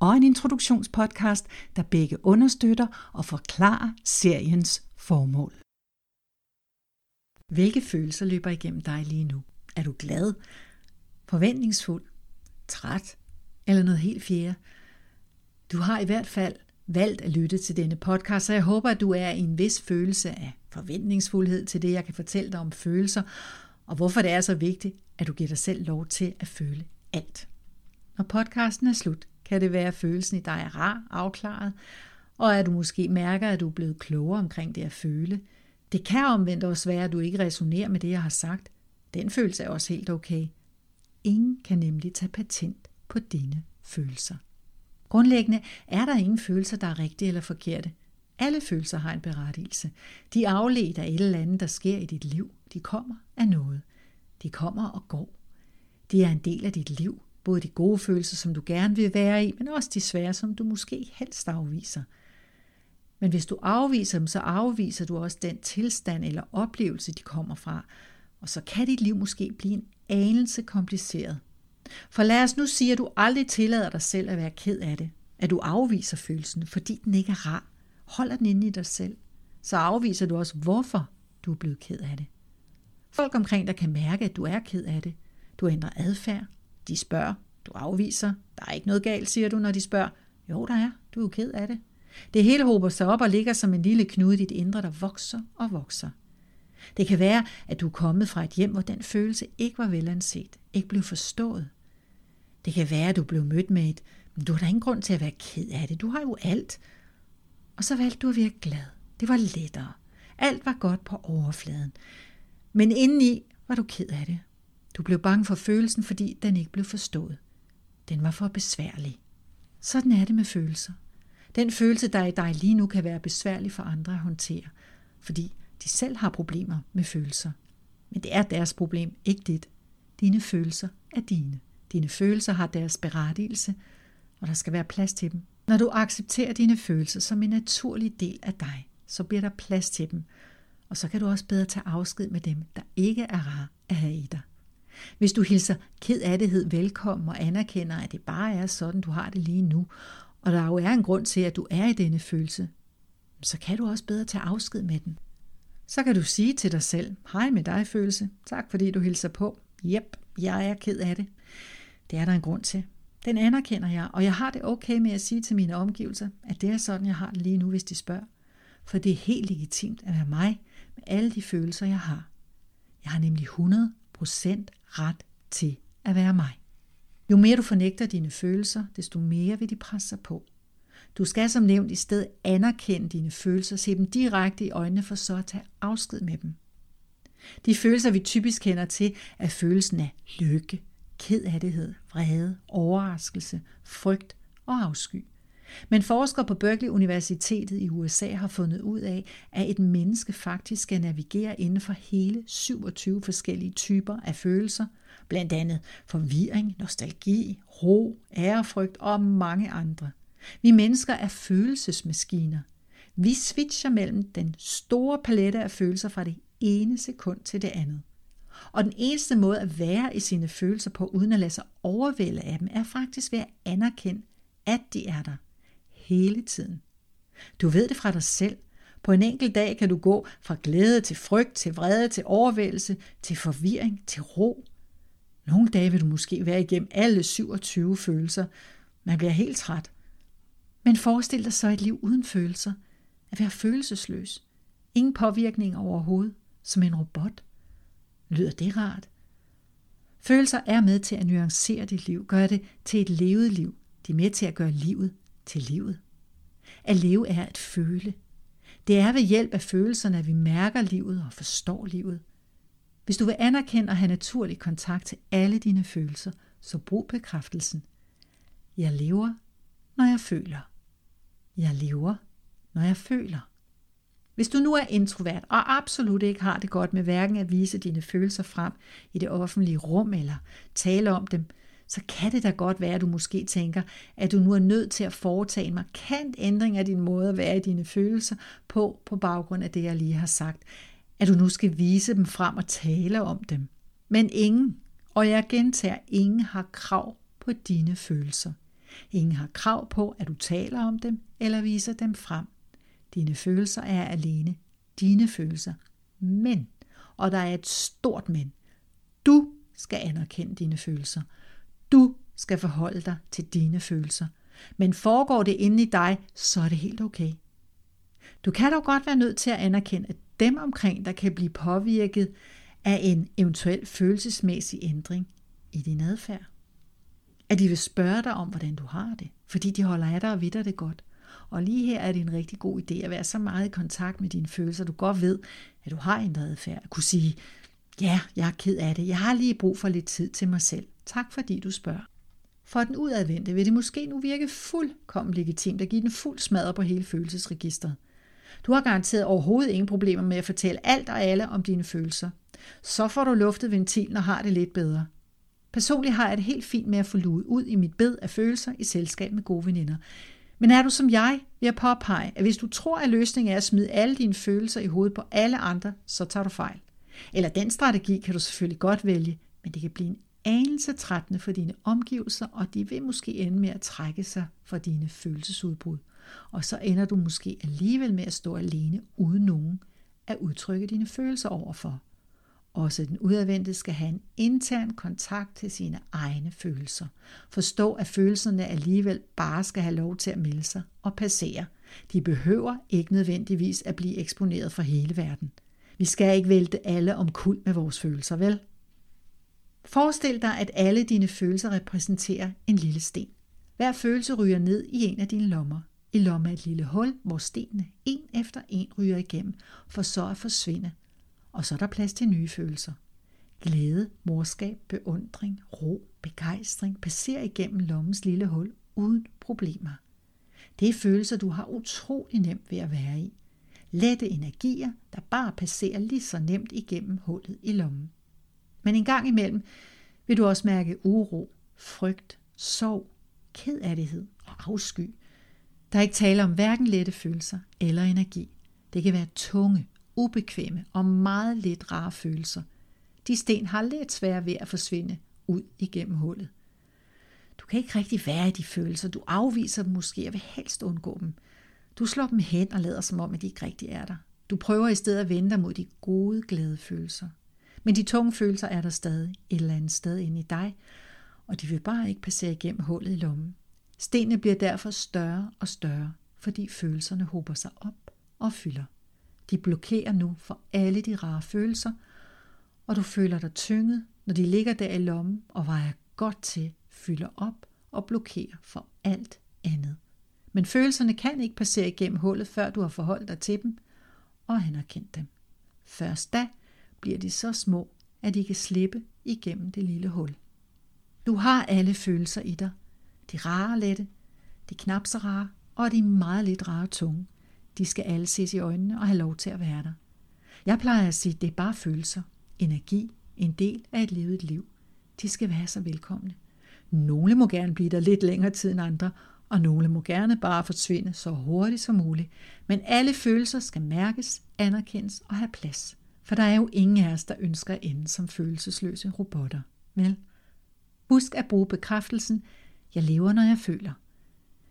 og en introduktionspodcast, der begge understøtter og forklarer seriens formål. Hvilke følelser løber igennem dig lige nu? Er du glad, forventningsfuld, træt eller noget helt fjerde? Du har i hvert fald valgt at lytte til denne podcast, så jeg håber, at du er i en vis følelse af forventningsfuldhed til det, jeg kan fortælle dig om følelser, og hvorfor det er så vigtigt, at du giver dig selv lov til at føle alt. Når podcasten er slut, kan det være, at følelsen i dig er rar, afklaret, og at du måske mærker, at du er blevet klogere omkring det at føle. Det kan omvendt også være, at du ikke resonerer med det, jeg har sagt. Den følelse er også helt okay. Ingen kan nemlig tage patent på dine følelser. Grundlæggende er der ingen følelser, der er rigtige eller forkerte. Alle følelser har en berettigelse. De er afledt af et eller andet, der sker i dit liv. De kommer af noget. De kommer og går. De er en del af dit liv, Både de gode følelser, som du gerne vil være i, men også de svære, som du måske helst afviser. Men hvis du afviser dem, så afviser du også den tilstand eller oplevelse, de kommer fra. Og så kan dit liv måske blive en anelse kompliceret. For lad os nu sige, at du aldrig tillader dig selv at være ked af det. At du afviser følelsen, fordi den ikke er rar. Holder den inde i dig selv. Så afviser du også, hvorfor du er blevet ked af det. Folk omkring dig kan mærke, at du er ked af det. Du ændrer adfærd, de spørger, du afviser. Der er ikke noget galt, siger du, når de spørger. Jo, der er. Du er ked af det. Det hele hober sig op og ligger som en lille knude i dit indre, der vokser og vokser. Det kan være, at du er kommet fra et hjem, hvor den følelse ikke var velanset, ikke blev forstået. Det kan være, at du blev mødt med et, men du har da ingen grund til at være ked af det, du har jo alt. Og så valgte du at være glad. Det var lettere. Alt var godt på overfladen. Men indeni var du ked af det, du blev bange for følelsen, fordi den ikke blev forstået. Den var for besværlig. Sådan er det med følelser. Den følelse, der er i dig lige nu, kan være besværlig for andre at håndtere, fordi de selv har problemer med følelser. Men det er deres problem, ikke dit. Dine følelser er dine. Dine følelser har deres berettigelse, og der skal være plads til dem. Når du accepterer dine følelser som en naturlig del af dig, så bliver der plads til dem, og så kan du også bedre tage afsked med dem, der ikke er rare at have i dig. Hvis du hilser ked af det velkommen og anerkender, at det bare er sådan, du har det lige nu, og der jo er en grund til, at du er i denne følelse, så kan du også bedre tage afsked med den. Så kan du sige til dig selv, hej med dig følelse, tak fordi du hilser på. Jep, jeg er ked af det. Det er der en grund til. Den anerkender jeg, og jeg har det okay med at sige til mine omgivelser, at det er sådan, jeg har det lige nu, hvis de spørger. For det er helt legitimt at være mig med alle de følelser, jeg har. Jeg har nemlig 100 ret til at være mig. Jo mere du fornægter dine følelser, desto mere vil de presse sig på. Du skal som nævnt i stedet anerkende dine følelser, se dem direkte i øjnene for så at tage afsked med dem. De følelser, vi typisk kender til, er følelsen af lykke, kedattighed, vrede, overraskelse, frygt og afsky. Men forskere på Berkeley Universitetet i USA har fundet ud af, at et menneske faktisk skal navigere inden for hele 27 forskellige typer af følelser, blandt andet forvirring, nostalgi, ro, ærefrygt og mange andre. Vi mennesker er følelsesmaskiner. Vi switcher mellem den store palette af følelser fra det ene sekund til det andet. Og den eneste måde at være i sine følelser på, uden at lade sig overvælde af dem, er faktisk ved at anerkende, at de er der hele tiden. Du ved det fra dig selv. På en enkelt dag kan du gå fra glæde til frygt, til vrede, til overvældelse, til forvirring, til ro. Nogle dage vil du måske være igennem alle 27 følelser. Man bliver helt træt. Men forestil dig så et liv uden følelser. At være følelsesløs. Ingen påvirkning overhovedet. Som en robot. Lyder det rart? Følelser er med til at nuancere dit liv, gøre det til et levet liv. De er med til at gøre livet til livet. At leve er at føle. Det er ved hjælp af følelserne, at vi mærker livet og forstår livet. Hvis du vil anerkende og have naturlig kontakt til alle dine følelser, så brug bekræftelsen. Jeg lever, når jeg føler. Jeg lever, når jeg føler. Hvis du nu er introvert og absolut ikke har det godt med hverken at vise dine følelser frem i det offentlige rum eller tale om dem, så kan det da godt være, at du måske tænker, at du nu er nødt til at foretage en markant ændring af din måde at være i dine følelser på, på baggrund af det, jeg lige har sagt. At du nu skal vise dem frem og tale om dem. Men ingen, og jeg gentager, ingen har krav på dine følelser. Ingen har krav på, at du taler om dem eller viser dem frem. Dine følelser er alene dine følelser. Men, og der er et stort men, du skal anerkende dine følelser. Du skal forholde dig til dine følelser. Men foregår det inde i dig, så er det helt okay. Du kan dog godt være nødt til at anerkende, at dem omkring dig kan blive påvirket af en eventuel følelsesmæssig ændring i din adfærd. At de vil spørge dig om, hvordan du har det, fordi de holder af dig og vidder det godt. Og lige her er det en rigtig god idé at være så meget i kontakt med dine følelser, du godt ved, at du har ændret adfærd. At kunne sige, ja, jeg er ked af det, jeg har lige brug for lidt tid til mig selv. Tak fordi du spørger. For den udadvendte vil det måske nu virke fuldkommen legitimt at give den fuld smadre på hele følelsesregistret. Du har garanteret overhovedet ingen problemer med at fortælle alt og alle om dine følelser. Så får du luftet ventilen og har det lidt bedre. Personligt har jeg det helt fint med at få luet ud i mit bed af følelser i selskab med gode veninder. Men er du som jeg, vil jeg påpege, at hvis du tror, at løsningen er at smide alle dine følelser i hovedet på alle andre, så tager du fejl. Eller den strategi kan du selvfølgelig godt vælge, men det kan blive en anelse trættende for dine omgivelser, og de vil måske ende med at trække sig fra dine følelsesudbrud. Og så ender du måske alligevel med at stå alene uden nogen at udtrykke dine følelser overfor. Også den udadvendte skal have en intern kontakt til sine egne følelser. Forstå, at følelserne alligevel bare skal have lov til at melde sig og passere. De behøver ikke nødvendigvis at blive eksponeret for hele verden. Vi skal ikke vælte alle omkuld med vores følelser, vel? Forestil dig, at alle dine følelser repræsenterer en lille sten. Hver følelse ryger ned i en af dine lommer. I lommen er et lille hul, hvor stenene en efter en ryger igennem, for så at forsvinde. Og så er der plads til nye følelser. Glæde, morskab, beundring, ro, begejstring passerer igennem lommens lille hul uden problemer. Det er følelser, du har utrolig nemt ved at være i. Lette energier, der bare passerer lige så nemt igennem hullet i lommen. Men en gang imellem vil du også mærke uro, frygt, sorg, kedærdighed og afsky. Der er ikke tale om hverken lette følelser eller energi. Det kan være tunge, ubekvemme og meget lidt rare følelser. De sten har lidt svært ved at forsvinde ud igennem hullet. Du kan ikke rigtig være i de følelser. Du afviser dem måske og vil helst undgå dem. Du slår dem hen og lader som om, at de ikke rigtig er der. Du prøver i stedet at vende dig mod de gode, glade følelser. Men de tunge følelser er der stadig et eller andet sted inde i dig, og de vil bare ikke passere igennem hullet i lommen. Stenene bliver derfor større og større, fordi følelserne hober sig op og fylder. De blokerer nu for alle de rare følelser, og du føler dig tynget, når de ligger der i lommen og vejer godt til, fylder op og blokerer for alt andet. Men følelserne kan ikke passere igennem hullet, før du har forholdt dig til dem og anerkendt dem. Først da bliver de så små, at de kan slippe igennem det lille hul. Du har alle følelser i dig. De rare lette, de knap så rare, og de meget lidt rare tunge. De skal alle ses i øjnene og have lov til at være der. Jeg plejer at sige, at det er bare følelser. Energi, en del af et levet liv. De skal være så velkomne. Nogle må gerne blive der lidt længere tid end andre, og nogle må gerne bare forsvinde så hurtigt som muligt. Men alle følelser skal mærkes, anerkendes og have plads. For der er jo ingen af os, der ønsker at ende som følelsesløse robotter. Vel? Husk at bruge bekræftelsen, jeg lever, når jeg føler.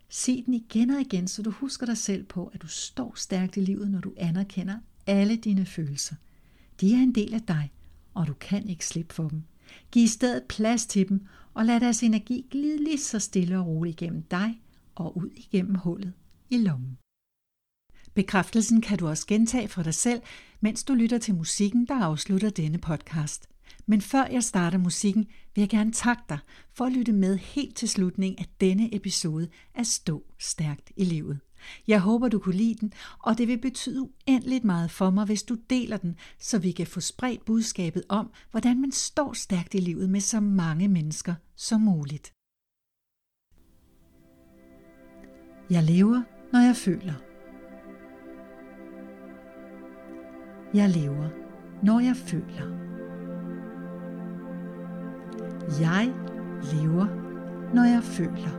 Se den igen og igen, så du husker dig selv på, at du står stærkt i livet, når du anerkender alle dine følelser. De er en del af dig, og du kan ikke slippe for dem. Giv i stedet plads til dem, og lad deres energi glide lige så stille og roligt igennem dig og ud igennem hullet i lommen. Bekræftelsen kan du også gentage for dig selv, mens du lytter til musikken, der afslutter denne podcast. Men før jeg starter musikken, vil jeg gerne takke dig for at lytte med helt til slutningen af denne episode af Stå Stærkt i Livet. Jeg håber, du kunne lide den, og det vil betyde uendeligt meget for mig, hvis du deler den, så vi kan få spredt budskabet om, hvordan man står stærkt i livet med så mange mennesker som muligt. Jeg lever, når jeg føler. Jeg lever, når jeg føler. Jeg lever, når jeg føler.